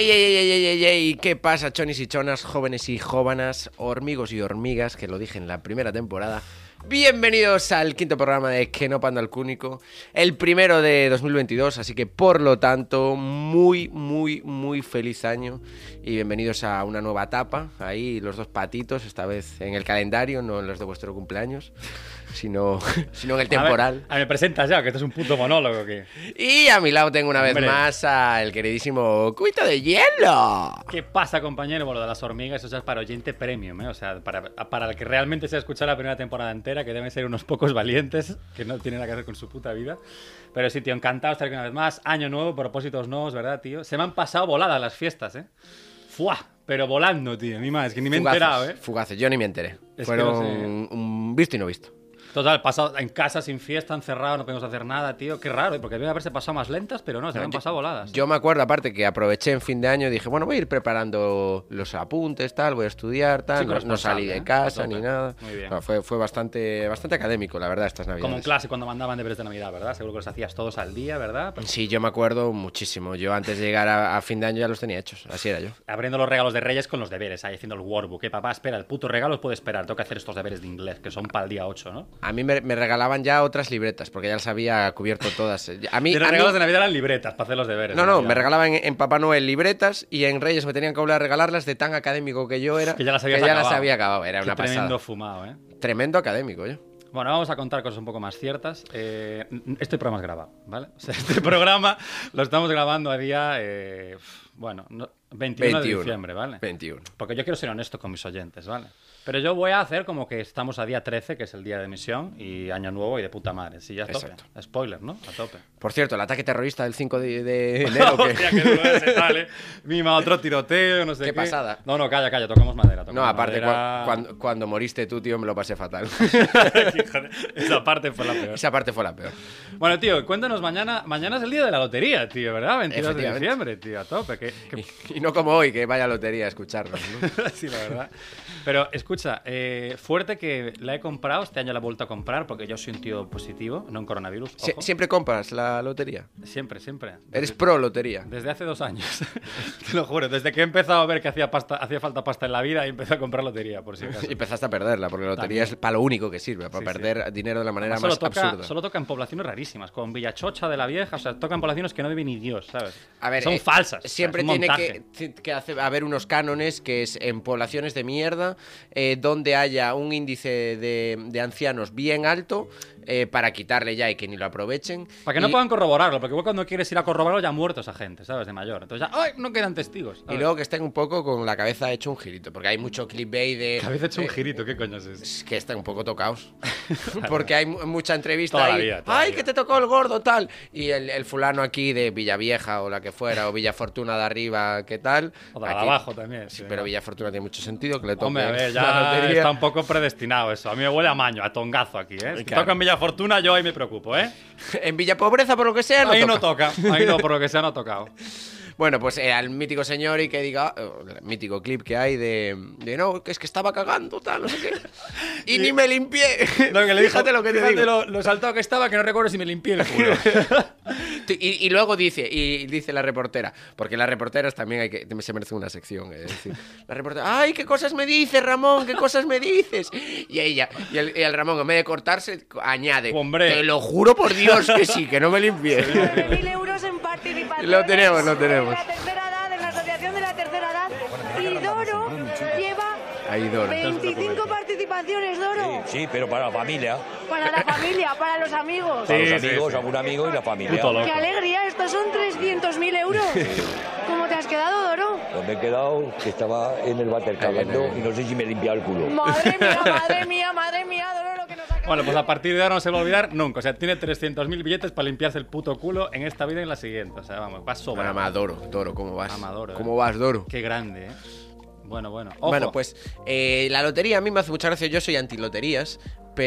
¡Ey, ey, ey, ey, ey! ¿Qué pasa, chonis y chonas, jóvenes y jóvenes, hormigos y hormigas, que lo dije en la primera temporada? Bienvenidos al quinto programa de Que no panda el cúnico, el primero de 2022, así que por lo tanto, muy, muy, muy feliz año y bienvenidos a una nueva etapa, ahí los dos patitos, esta vez en el calendario, no en los de vuestro cumpleaños, sino, sino en el temporal. A ver, a ver, me presentas ya, que esto es un puto monólogo. Que... Y a mi lado tengo una vez Hombre. más al queridísimo Cuito de Hielo. ¿Qué pasa, compañero? Bueno, de las hormigas, eso es para oyente premium, ¿eh? O sea, para, para el que realmente se ha escuchado la primera temporada entera, que deben ser unos pocos valientes, que no tienen nada que hacer con su puta vida. Pero sí, tío, encantado de estar aquí una vez más. Año nuevo, propósitos nuevos, ¿verdad, tío? Se me han pasado voladas las fiestas, ¿eh? ¡Fua! Pero volando, tío. Ni más, es que ni me he enterado, ¿eh? Fugaces, yo ni me enteré. que Fueron no sé. un, un visto y no visto. Total, pasado en casa, sin fiesta, encerrado, no podemos hacer nada, tío. Qué raro, ¿eh? porque deben haberse pasado más lentas, pero no, se han yo- pasado voladas. Yo me acuerdo, aparte, que aproveché en fin de año y dije, bueno, voy a ir preparando los apuntes, tal, voy a estudiar, tal. No, no salí de ¿eh? casa ni nada. Muy bien. No, fue fue bastante, bastante académico, la verdad, estas navidades. Como en clase cuando mandaban deberes de Navidad, ¿verdad? Seguro que los hacías todos al día, ¿verdad? Sí, yo me acuerdo muchísimo. Yo antes de llegar a, a fin de año ya los tenía hechos. Así era yo. abriendo los regalos de Reyes con los deberes, ahí haciendo el workbook. ¿Qué papá? Espera, el puto regalo puede esperar. Tengo que hacer estos deberes de inglés, que son para el día 8, ¿no? A mí me, me regalaban ya otras libretas, porque ya las había cubierto todas. A mí, Y a los mí- regalos de Navidad eran libretas para hacer los deberes. No, de no, me regalaban en, en Papá Noel libretas y en Reyes me tenían que volver a regalarlas de tan académico que yo era. Que ya las que ya acabado. las había acabado. Era Qué una tremendo pasada. fumado, ¿eh? Tremendo académico, yo. Bueno, vamos a contar cosas un poco más ciertas. Eh, este programa es grabado, ¿vale? O sea, este programa lo estamos grabando a día, eh, bueno, no- 21, 21. de diciembre, ¿vale? 21. Porque yo quiero ser honesto con mis oyentes, ¿vale? Pero yo voy a hacer como que estamos a día 13, que es el día de emisión, y año nuevo y de puta madre. Sí, ya a tope. Exacto. Spoiler, ¿no? A tope. Por cierto, el ataque terrorista del 5 de, de enero. que- Hostia, ¿eh? Mima, otro tiroteo, no sé qué. Qué pasada. No, no, calla, calla, tocamos madera. No, tocamos aparte, madera. cua- cuando, cuando moriste tú, tío, me lo pasé fatal. Esa parte fue la peor. Esa parte fue la peor. Bueno, tío, cuéntanos mañana. Mañana es el día de la lotería, tío, ¿verdad? 22 de diciembre, tío, a tope. Que, que- Y, y no como hoy, que vaya lotería a escucharnos. ¿no? sí, la verdad. Pero escucha, eh, fuerte que la he comprado, este año la he vuelto a comprar porque yo soy un tío positivo, no en coronavirus. Sie- ojo. ¿Siempre compras la lotería? Siempre, siempre. Eres pro lotería. Desde hace dos años. Te lo juro. Desde que he empezado a ver que hacía, pasta, hacía falta pasta en la vida y empecé a comprar lotería, por si acaso. Y empezaste a perderla, porque la lotería También. es para lo único que sirve, para Sí, sí. perder dinero de la manera Además, más toca, absurda. solo toca en poblaciones rarísimas, con Villachocha de la Vieja, o sea, toca en poblaciones que no vive ni Dios, ¿sabes? A ver, Son eh, falsas. o sea, Siempre tiene que, que hacer- haber unos cánones que es en poblaciones de mierda, eh, donde haya un índice de, de ancianos bien alto eh, para quitarle ya y que ni lo aprovechen. Para que no puedan corroborarlo, porque igual cuando quieres ir a corroborarlo ya ha muerto esa gente, ¿sabes? De mayor. Entonces ya, ¡ay! No quedan testigos. Y luego que estén un poco con la cabeza hecho un girito, porque hay mucho clickbait de... Habéis hecho un eh, girito, ¿qué coño es eso? es que están un poco tocados. porque hay mu- mucha entrevista Toda la ahí. vida, toda la ¡Ay, vida. que te tocó el gordo, tal! Y el, el fulano aquí de Villavieja o la que fuera, o Villafortuna de arriba, ¿qué tal? O de Aquí- abajo también. Sí, pero ¿no? Villafortuna tiene mucho sentido que le toque Hombre, a ver, ya está un poco predestinado eso. A mí me huele a maño, a tongazo aquí, ¿eh? Si Claro. toca en Villa Fortuna, yo ahí me preocupo, ¿eh? En Villa Pobreza, por lo que sea, no ahí toca. no toca. Ahí no, por lo que sea, no ha tocado. Bueno, pues eh, al mítico señor y que diga, eh, el mítico clip que hay de, de no, que es que estaba cagando, tal, no sé qué. Y ni me limpié. Lo que le dijo, Fíjate lo que te digo. Lo, lo saltado que estaba, que no recuerdo si me limpié el culo. Y, y luego dice, y dice la reportera, porque las reporteras también hay que, se merecen una sección, es decir, la reportera, ay, qué cosas me dices, Ramón, qué cosas me dices. Y ella, y el, y el Ramón, en vez de cortarse, añade, Hombre. te lo juro por Dios que sí, que no me limpié. 9.000 euros en participación. Lo tenemos, lo tenemos. De la tercera edad, en la asociación de la tercera edad. Y Doro lleva Ahí, Doro. 25 participaciones, Doro. Sí, pero para la familia, Para la familia, para los amigos. para los sí, amigos, sí. algún amigo y la familia. Puto loco. ¡Qué alegría! Estos son 300.000 euros. ¿Cómo te has quedado, Doro? Pues me he quedado que estaba en el váter cagando y no sé si me he limpiado el culo. Madre mía, madre mía, madre mía, Doro, lo que nos acaba Bueno, pues a partir de ahora no se va a olvidar nunca. O sea, tiene 300.000 billetes para limpiarse el puto culo en esta vida y en la siguiente. O sea, vamos, va Bueno, sobrado. más Doro, Doro, ¿cómo vas? Amadoro, ¿Cómo eh. vas, Doro? Qué grande, ¿eh? Bueno, bueno. Ojo. Bueno, pues eh, la lotería a mí me hace mucha gracia. Yo soy antiloterías.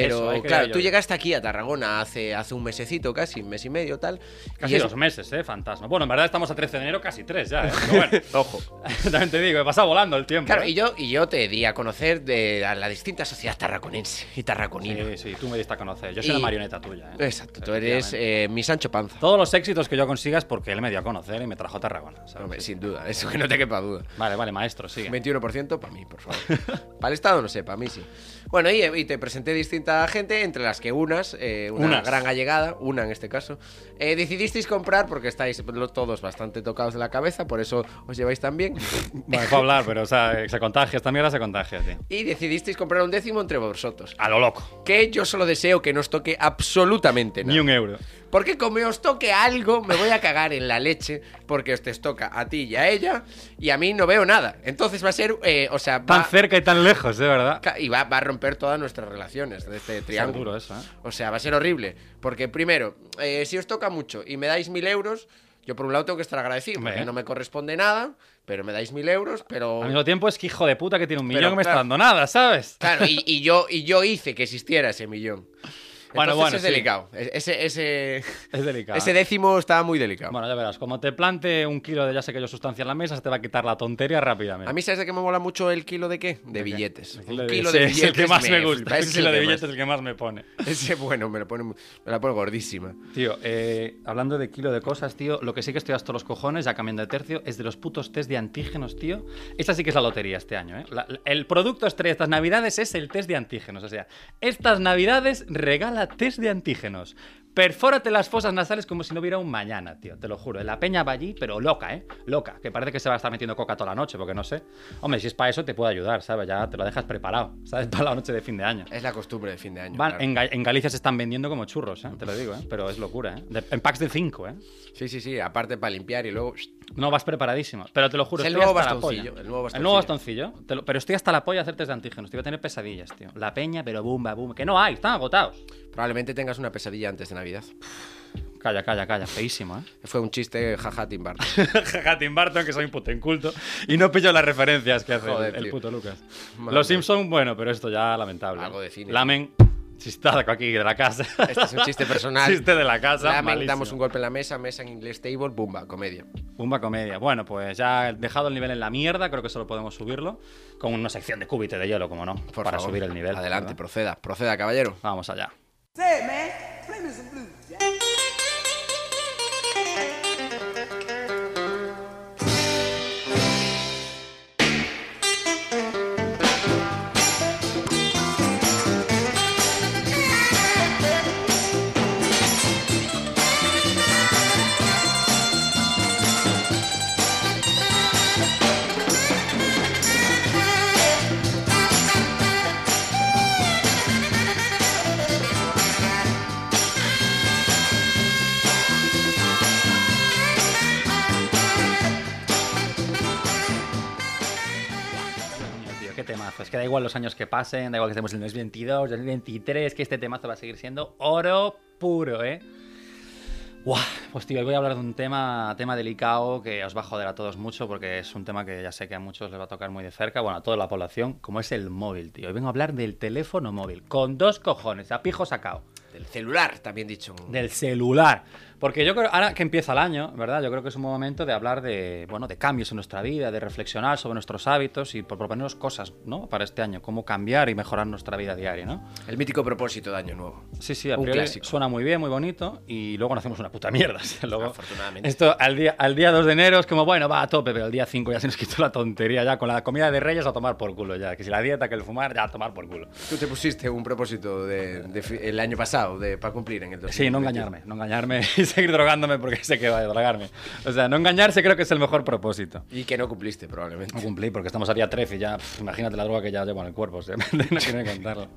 Pero Eso, claro, yo tú llegaste aquí a Tarragona hace, hace un mesecito, casi, un mes y medio, tal. Casi y es- dos meses, ¿eh? Fantasma. Bueno, en verdad estamos a 13 de enero, casi tres ya, ¿eh? Pero bueno. Ojo. También te digo, he pasado volando el tiempo. Claro, ¿eh? y yo, y yo te di a conocer de a la distinta sociedad tarraconense y tarraconina. Sí, sí, tú me diste a conocer. Yo soy Y- una marioneta tuya, ¿eh? Exacto, tú eres eh, mi Sancho Panza. Todos los éxitos que yo consiga es porque él me dio a conocer y me trajo a Tarragona. ¿sabes? Hombre, sin duda, eso que no te quepa duda. Vale, vale, maestro, sigue. 21% para mí, por favor. para el Estado no sé, para mí sí. Bueno, y, y te presenté distinta gente, entre las que unas, eh, una Unas. gran allegada, una en este caso, eh, decidisteis comprar porque estáis todos bastante tocados de la cabeza, por eso os lleváis tan bien. Bueno, puedo hablar, pero o sea, se contagia, esta mierda se contagia, tío. y decidisteis comprar un décimo entre vosotros. A lo loco. Que yo solo deseo que no os toque absolutamente nada. Ni un euro. Porque como os toque algo, me voy a cagar en la leche, porque os te toca a ti y a ella, y a mí no veo nada. Entonces va a ser, eh, o sea, Tan va, cerca y tan lejos, de verdad. y va, va a romper todas nuestras relaciones de este triángulo. duro eso, ¿eh? O sea, va a ser horrible. Porque primero, eh, si os toca mucho y me dais mil euros, yo por un lado tengo que estar agradecido, porque no me corresponde nada, pero me dais mil euros, pero... Al mismo tiempo es que hijo de puta que tiene un millón Pero, que me está dando nada, ¿sabes? Claro, y, y yo, y yo hice que existiera ese millón. Bueno, bueno, es sí. delicado. Ese, ese, Es delicado. ese décimo está muy delicado. Bueno, ya verás, como te plante un kilo de ya sé que yo sustancia en la mesa, se te va a quitar la tontería rápidamente. A mí, ¿sabes de qué me mola mucho el kilo de qué? De billetes. El de- kilo de es billetes. el que más me, flipa, gusta. El ese es kilo de que más- billetes es el que más me pone. Ese, bueno, me, lo pone, me la pone gordísima. Tío, eh, hablando de kilo de cosas, tío, lo que sí que estoy hasta los cojones, ya cambiando de tercio, es de los putos test de antígenos, tío. Esta sí que es la lotería este año, ¿eh? La- el producto estrella de estas navidades es el test de antígenos. O sea, estas navidades regala test de antígenos. Perfórate las fosas nasales como si no hubiera un mañana, tío. Te lo juro. La peña va allí, pero loca, ¿eh? Loca. Que parece que se va a estar metiendo coca toda la noche, porque no sé. Hombre, si es para eso, te puede ayudar, ¿sabes? Ya te lo dejas preparado, ¿sabes? Para la noche de fin de año. Es la costumbre de fin de año. Van- claro. en, Ga- en Galicia se están vendiendo como churros, ¿eh? te lo digo, ¿eh? pero es locura. ¿eh? De- en packs de 5, ¿eh? Sí, sí, sí. Aparte para limpiar y luego... No vas preparadísimo. Pero te lo juro, Es el nuevo bastoncillo, el nuevo El nuevo bastoncillo. bastoncillo. Lo- pero estoy hasta la polla de hacer test de antígenos. Te iba a tener pesadillas, tío. La peña, pero bumba, bumba. Que no hay, están agotados. Probablemente tengas una pesadilla antes de Navidad. Calla, calla, calla. Feísimo, ¿eh? Fue un chiste, jaja, Tim Burton. Jaja, Tim Burton, que soy un puto inculto. Y no pillo las referencias que hace el- Joder, el, tío. puto Lucas. Madre Los. Simpson, bueno, pero esto ya lamentable. Algo de cine. Lamen, chistado aquí de la casa. Este es un chiste personal. Chiste de la casa. Lamen, damos un golpe en la mesa, mesa en inglés table, bumba, comedia. Pumba comedia. Bueno, pues ya he dejado el nivel en la mierda, creo que solo podemos subirlo. Con una sección de cúbite de hielo, como no. Por para favor. subir el nivel. Adelante, ¿verdad? proceda, proceda, caballero. Vamos allá. Say, it, man, play me some blues. Jack. Igual los años que pasen, da igual que estemos en el 2022, 2023, que este temazo va a seguir siendo oro puro, ¿eh? Buah, pues tío, hoy voy a hablar de un tema, tema delicado que os va a joder a todos mucho porque es un tema que ya sé que a muchos les va a tocar muy de cerca, bueno, a toda la población, como es el móvil, tío. Hoy vengo a hablar del teléfono móvil, con dos cojones, a pijo sacado. Del celular, también dicho. Del celular. Porque yo creo, ahora que empieza el año, ¿verdad? Yo creo que es un momento de hablar de, bueno, de cambios en nuestra vida, de reflexionar sobre nuestros hábitos y por proponernos cosas, ¿no? Para este año, cómo cambiar y mejorar nuestra vida diaria, ¿no? El mítico propósito de Año Nuevo. Sí, sí, a Un clásico. suena muy bien, muy bonito y luego no hacemos una puta mierda. luego, Afortunadamente. Esto al día, al día 2 de enero es como, bueno, va a tope, pero el día 5 ya se nos quitó la tontería ya con la comida de Reyes a tomar por culo ya. Que si la dieta, que el fumar, ya a tomar por culo. Tú te pusiste un propósito de, de fi- el año pasado de, para cumplir en el 2021. Sí, no engañarme, no engañarme seguir drogándome porque sé que va a drogarme. O sea, no engañarse creo que es el mejor propósito. Y que no cumpliste, probablemente. No cumplí porque estamos a día 13 y ya, imagínate la droga que ya llevo en el cuerpo, o sea, no quiero contarlo.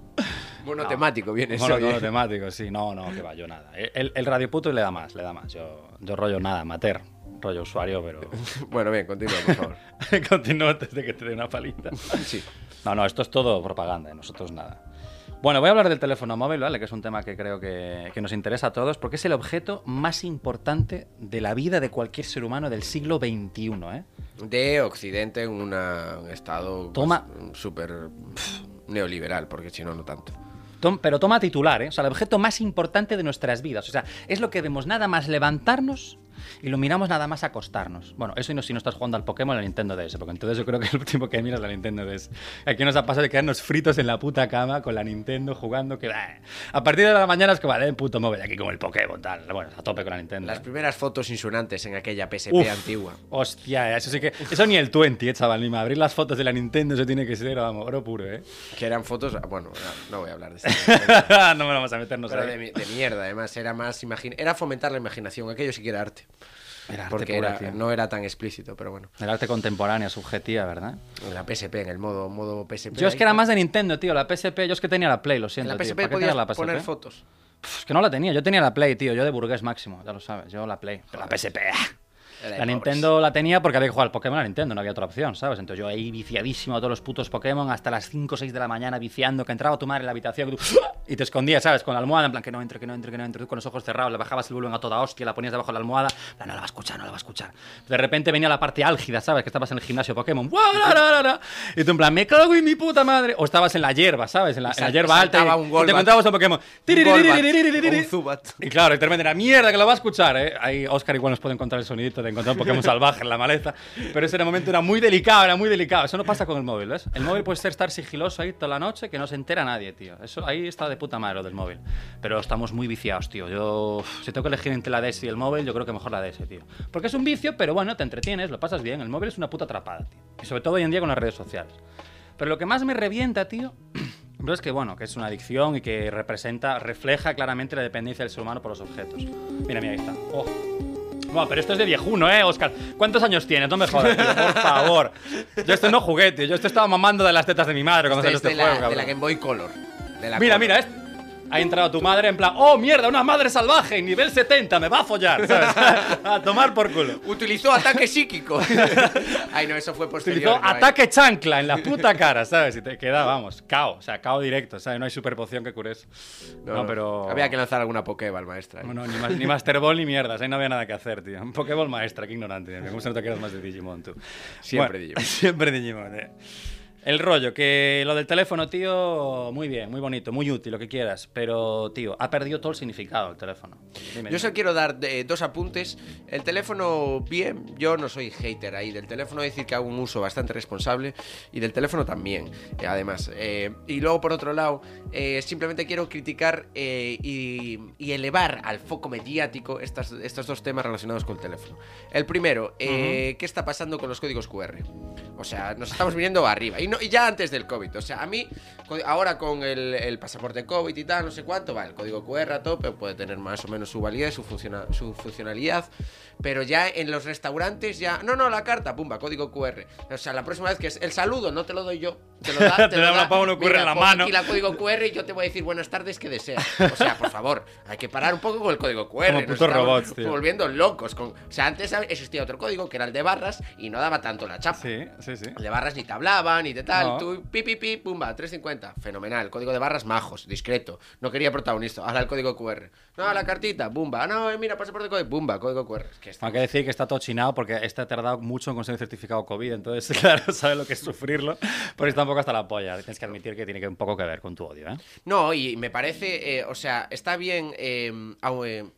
Monotemático viene eso. Mono, temático, sí, no, no, que va, yo nada. El, el radio puto le da más, le da más. Yo, yo rollo nada, amateur, rollo usuario, pero Bueno, bien, continúa, por favor. continúo antes de que te dé una palita. Sí. No, no, esto es todo propaganda, ¿eh? nosotros nada. Bueno, voy a hablar del teléfono móvil, ¿vale? Que es un tema que creo que, que nos interesa a todos, porque es el objeto más importante de la vida de cualquier ser humano del siglo XXI, ¿eh? De Occidente en una- un estado pues, Toma. súper neoliberal, porque si no, no tanto. Tom- pero toma titular, ¿eh? O sea, el objeto más importante de nuestras vidas. O sea, es lo que vemos nada más levantarnos y lo miramos nada más acostarnos. Bueno, eso y no si no estás jugando al Pokémon o al Nintendo DS, porque entonces yo creo que el último que miras es la Nintendo DS. Aquí nos ha pasado de quedarnos fritos en la puta cama con la Nintendo jugando, que bah, a partir de la mañana es que vale, puto móvil, aquí como el Pokémon, tal. Bueno, a tope con la Nintendo. Las primeras fotos insunantes en aquella PSP Uf. antigua. Hostia, eso sí que. Eso ni el 20, eh, chaval. Ni me abrir las fotos de la Nintendo, eso tiene que ser, vamos, oro puro, ¿eh? Que eran fotos. Bueno, no, voy a hablar de esto. no me vamos a meternos Pero ahí. de, de mierda, además. Era más. imagin- Era fomentar la imaginación. Aquello sí que era arte. Era arte Porque era- tío. no era tan explícito, pero bueno. El arte contemporánea, subjetiva, ¿verdad? En la PSP, en el modo, modo PSP. Yo es que era más de Nintendo, tío. La PSP, yo es que tenía la Play, lo En siento. la tío. PSP ¿Para qué podías la PSP? poner fotos. Pff, Es que no la tenía. Yo tenía la Play, tío. Yo de burgués máximo, ya lo sabes. Yo la Play. Pero la PSP. La. Nintendo la tenía porque había que jugar al Pokémon a Nintendo, no había otra opción, ¿sabes? Entonces yo ahí viciadísimo a todos los putos Pokémon hasta las 5 o 6 de la mañana viciando, que entraba tu madre en la habitación tú- y te escondías, ¿sabes? Con la almohada, en plan que no entre, que no entre, que no entre, tú con los ojos cerrados, le bajabas el volumen a toda hostia, la ponías debajo de la almohada, no la va a escuchar, no la va a escuchar. De repente venía la parte álgida, ¿sabes? Que estabas en el gimnasio Pokémon, y tú en plan, me cago en mi puta madre, o estabas en la hierba, ¿sabes? En la, en la hierba alta y, un y te encontrabas un Pokémon. Un Golbat, un Zubat. Y claro, y repente era mierda que lo va a escuchar, ¿eh? Ahí Oscar igual nos puede encontrar el sonidito de encontrar Pokémon salvaje en la maleza. Pero ese momento era muy delicado, era muy delicado. Eso no pasa con el móvil, ¿ves? El móvil puede ser estar sigiloso ahí toda la noche que no se entera nadie, tío. Eso ahí está de puta madre lo del móvil. Pero estamos muy viciados, tío. Yo, si tengo que elegir entre la DS y el móvil, yo creo que mejor la DS, tío. Porque es un vicio, pero bueno, te entretienes, lo pasas bien. El móvil es una puta atrapada, tío. Y sobre todo hoy en día con las redes sociales. Pero lo que más me revienta, tío, Pero es que, bueno, que es una adicción y que representa, refleja claramente la dependencia del ser humano por los objetos. Mira, mira, ahí está. Oh. Bueno, pero esto es de viejuno, ¿eh, Oscar? ¿Cuántos años tienes? No me jodas, tío, por favor. Yo esto no jugué, tío. Yo esto estaba mamando de las tetas de mi madre cuando Este salió es este de, juego, la, de cabrón. la Game Boy Color. De la Mira, Color. mira, es- ha entrado tu madre en plan, oh mierda, una madre salvaje, nivel 70, me va a follar, ¿sabes? a tomar por culo. Utilizó ataque psíquico. Ay, no, eso fue posterior. Utilizó no hay- ataque chancla en la puta cara, ¿sabes? Y te queda, vamos, cao, o sea, cao directo, ¿sabes? No hay super poción que cure eso. No, pero. Había que lanzar alguna Pokéball, maestra. ahí. No, no, ni, ma- ni Master Ball ni mierdas, ahí no había nada que hacer, tío. Un Pokéball maestra, qué ignorante. ¿Cómo se nota que eres más de Digimon, tú? Siempre Bueno, Digimon. Siempre Digimon, eh. El rollo, que lo del teléfono, tío, muy bien, muy bonito, muy útil, lo que quieras. Pero, tío, ha perdido todo el significado el teléfono. Dime, Yo solo quiero dar eh, dos apuntes. El teléfono, bien, yo no soy hater ahí. Del teléfono decir que hago un uso bastante responsable y del teléfono también, eh, además. Eh, y luego, por otro lado, eh, simplemente quiero criticar eh, y, y elevar al foco mediático estas, estos dos temas relacionados con el teléfono. El primero, eh, ¿qué está pasando con los códigos QR? O sea, nos estamos viniendo arriba. Y, no, y ya antes del COVID. O sea, a mí, ahora con el, el pasaporte COVID y tal, no sé cuánto, va, el código QR a tope, puede tener más o menos su validez, su, funciona- su funcionalidad. Pero ya en los restaurantes, ya. No, no, la carta, pumba, código QR. O sea, la próxima vez que es el saludo, no te lo doy yo. Te lo da, Te da una Pablo QR en la mano. Aquí la código QR y yo te voy a decir buenas tardes, que deseas. O sea, por favor, hay que parar un poco con el código QR. Como putos robots, tío. volviendo locos. Con... O sea, antes existía otro código que era el de barras y no daba tanto la chapa. Sí, sí, sí. El de barras ni te hablaban, ni de tal. No. Tú, pi, pi, pi, pumba, 350. Fenomenal. Código de barras majos, discreto. No quería protagonista. Ahora el código QR. No, la cartita, bumba. No, eh, mira, pasaporte código, bumba, código QR. Es que está- Hay que decir que está todo chinado porque este ha tardado mucho en conseguir el certificado COVID, entonces, claro, sabe lo que es sufrirlo, pero está un poco hasta la polla. Tienes que admitir que tiene que un poco que ver con tu odio, ¿eh? No, y me parece, eh, o sea, está bien eh,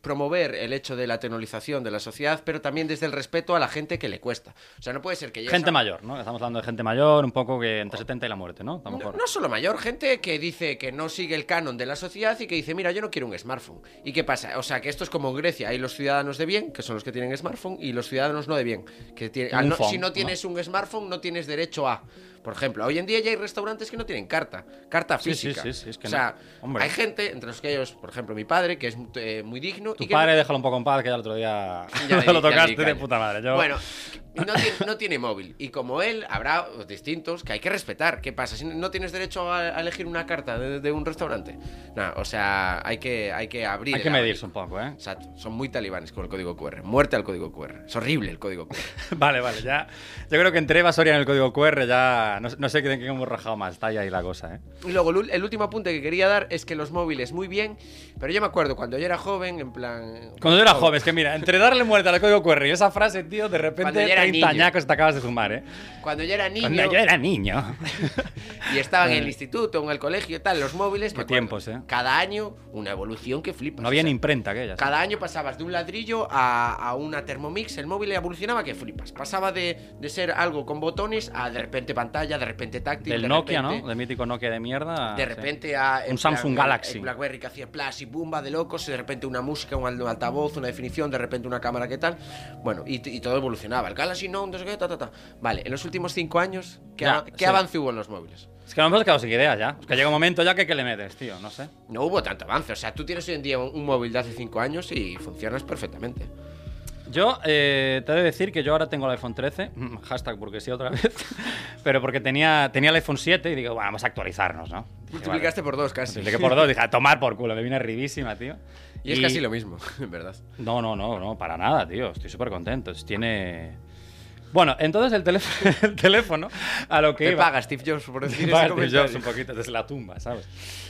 promover el hecho de la tecnologización de la sociedad, pero también desde el respeto a la gente que le cuesta. O sea, no puede ser que Gente a- mayor, ¿no? Estamos hablando de gente mayor, un poco que entre 70 y la muerte, ¿no? A lo No, mejor. no solo mayor, gente que dice que no sigue el canon de la sociedad y que dice, mira, yo no quiero un smartphone. ¿Y qué pasa? O sea, que esto es como en Grecia, hay los ciudadanos de bien, que son los que tienen smartphone, y los ciudadanos no de bien. Que tiene- al Un no- phone, si no ¿no? tienes un smartphone, no tienes derecho a... Por ejemplo, hoy en día ya hay restaurantes que no tienen carta, carta Sí, sí, física. sí, sí, es que o sea, no. Hay gente, entre los que ellos, por ejemplo, mi padre, que es eh, muy digno... Tu y que padre, déjalo un poco en paz, que ya el otro día ya di- lo ya tocaste de puta madre. Yo... Bueno, no tiene, no tiene móvil. Y como él, habrá distintos que hay que respetar. ¿Qué pasa? Si no tienes derecho a, elegir una carta de, de un restaurante. No, o sea, hay que, hay que abrir. hay que medirse un poco, ¿eh? Exacto. Son muy talibanes con el código QR. Muerte al código QR. Es horrible el código QR. Vale, vale, ya. Yo creo que entre Soria en el código QR ya ya. No, no sé qué hemos rajado más. Está ahí, ahí la cosa, ¿eh? Y luego, el último apunte que quería dar es que los móviles muy bien, pero yo me acuerdo cuando yo era joven, en plan... Cuando yo era joven, es que mira, entre darle muerte al código QR y esa frase, tío, de repente Cuando yo era 30 niño. añacos te acabas de fumar, ¿eh? Cuando yo era niño Cuando yo era niño. y estaba en el instituto, en el colegio y tal, los móviles... Qué tiempos, ¿eh? Cada año una evolución que flipas. No había o ni sea, imprenta aquella. Cada año pasabas de un ladrillo a, a una Thermomix, el móvil evolucionaba que flipas. Pasaba de, de ser algo con botones a de repente pantalla, de repente táctil. Del de Nokia, repente- ¿no? Del mítico Nokia de mierda. De sí. repente a. en Un Samsung plan, Galaxy. Blackberry que hacía plas y bumba de locos, y de repente una música, un al- un altavoz, una definición, de repente una cámara, ¿qué tal? Bueno, y, y todo evolucionaba. El Galaxy Note, no sé qué, ta, ta, ta. Vale, en los últimos cinco años, ¿qué, Ya, a- qué sí. avance hubo en los móviles? Es que nos hemos quedado sin ideas ya. Es que llega un momento ya que, que le metes, tío, no sé. No hubo tanto avance. O sea, tú tienes hoy en día un, un móvil de hace cinco años y funcionas perfectamente. Yo eh, te he de decir que yo ahora tengo el iPhone 13, mm, hashtag porque sí otra vez, pero porque tenía, tenía el iPhone 7 y digo, bueno, vamos a actualizarnos, ¿no? Dije, Multiplicaste por dos casi. Multipliqué por dos, dije, a tomar por culo, me viene ridísima, tío. Y es casi lo mismo, en verdad. No, no, no, no, para nada, tío. Estoy súper contento. Tiene. Bueno, entonces el, teléfono, el teléfono, a lo que Te iba. paga Steve Jobs por decir Paga Steve. Jobs un poquito desde la tumba, ¿sabes?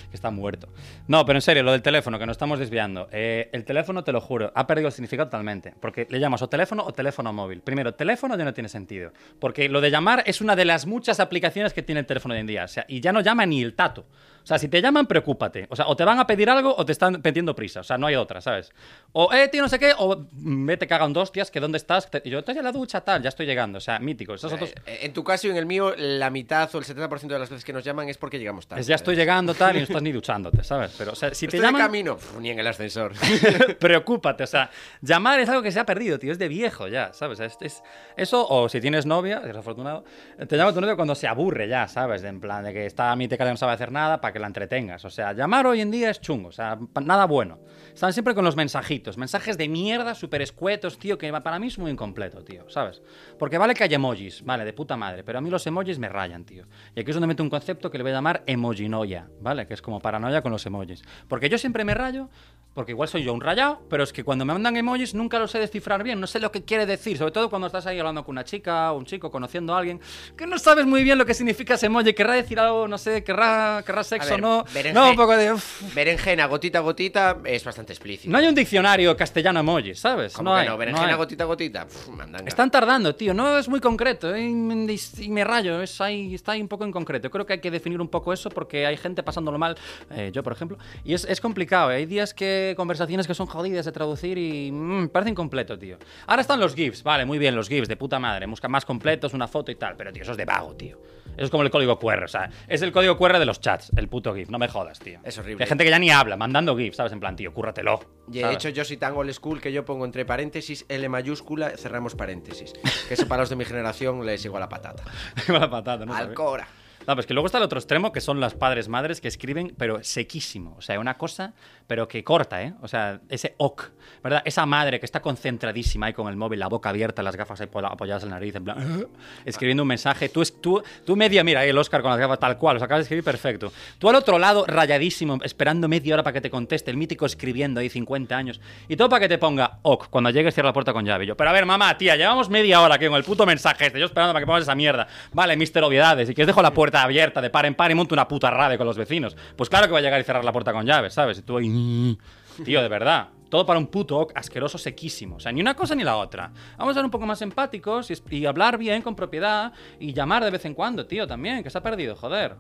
Que está muerto. No, pero en serio, lo del teléfono, que nos estamos desviando. Eh, el teléfono, te lo juro, ha perdido el significado totalmente. Porque le llamas o teléfono o teléfono móvil. Primero, teléfono ya no tiene sentido. Porque lo de llamar es una de las muchas aplicaciones que tiene el teléfono hoy en día. O sea, y ya no llama ni el tato. O sea, si te llaman, preocúpate. O sea, o te van a pedir algo o te están pidiendo prisa. O sea, no hay otra, ¿sabes? O, eh, tío, no sé qué, o mm, vete, cagan dos tías, que dónde estás. Te- y yo, estoy en la ducha, tal, ya estoy llegando. O sea, mítico. Esos otros. Eh, En tu caso y en el mío, la mitad o el 70% de las veces que nos llaman es porque llegamos tarde. Es ya estoy llegando, tal, y no estás ni duchándote, ¿sabes? Pero, o sea, si te Estoy llaman. camino, ni en el ascensor. Preocúpate, o sea, llamar es algo que se ha perdido, tío, es de viejo ya, ¿sabes? Es, es- eso, o si tienes novia, desafortunado, te llama tu novio cuando se aburre ya, ¿sabes? De en plan, de que está a mí te no sabe hacer nada para que la entretengas. O sea, llamar hoy en día es chungo, o sea, nada bueno. Están siempre con los mensajitos, mensajes de mierda, súper escuetos, tío, que para mí es muy incompleto, tío, ¿sabes? Porque vale que hay emojis, vale, de puta madre, pero a mí los emojis me rayan, tío. Y aquí es donde meto un concepto que le voy a llamar emojinoia, ¿vale? Que es como paranoia con los emojis. Porque yo siempre me rayo, porque igual soy yo un rayado, pero es que cuando me mandan emojis nunca lo sé descifrar bien, no sé lo que quiere decir, sobre todo cuando estás ahí hablando con una chica o un chico, conociendo a alguien, que no sabes muy bien lo que significa ese emoji, querrá decir algo, no sé, querrá, querrá sexo ver, no. No, un poco de... uf. Berenjena, gotita, gotita, es bastante explícito. No hay un diccionario castellano emoji, ¿sabes? ¿Cómo no que hay, no? no Berenjena, hay. gotita, gotita. Mandanga. Están tardando, tío. No es muy concreto. ¿eh? Y me- y me rayo. Es ahí, está ahí un poco en concreto. Creo que hay que definir un poco eso porque hay gente pasándolo mal. eh, yo, por ejemplo. Y es, es complicado. ¿eh? Hay días que conversaciones que son jodidas de traducir y mm, me parece incompleto, tío. Ahora están los GIFs. Vale, muy bien, los GIFs de puta madre. Busca más completos, una foto y tal. Pero, tío, eso es de vago, tío. Eso es como el código QR. O sea, es el código QR de los chats. El puto GIF. No me jodas, tío. Es horrible. Hay gente que ya ni habla, mandando GIFs, ¿sabes? En plan, tío, cúrratelo. Y de hecho, yo soy tan old school que yo pongo entre paréntesis L mayúscula, cerramos paréntesis. Que eso para los de mi generación les igual a patata. Con la patata, ¿no? Alcora. No, pues que luego está el otro extremo, que son las padres madres que escriben, pero sequísimo. O sea, una cosa, pero que corta, ¿eh? O sea, ese ok, ¿verdad? Esa madre que está concentradísima ahí con el móvil, la boca abierta, las gafas ahí po- apoyadas en la nariz, en plan, escribiendo un mensaje. Tú, tú, tú media, mira, ahí el Oscar con las gafas tal cual, los acabas de escribir perfecto. Tú al otro lado, rayadísimo, esperando media hora para que te conteste, el mítico escribiendo ahí 50 años. Y todo para que te ponga ok, cuando llegues cierra la puerta con llave. Yo, pero a ver, mamá, tía, llevamos media hora aquí con el puto mensaje este, yo esperando para que pongas esa mierda. Vale, mister obviedades, y que os dejo la puerta abierta de par en par y monto una puta radio con los vecinos. Pues claro que va a llegar y cerrar la puerta con llaves, ¿sabes? Y tú ahí... Tío, de verdad. Todo para un puto asqueroso sequísimo. O sea, ni una cosa ni la otra. Vamos a ser un poco más empáticos y, hablar bien, con propiedad, y llamar de vez en cuando, tío, también, que se ha perdido, joder.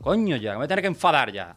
Coño ya, me voy a tener que enfadar ya.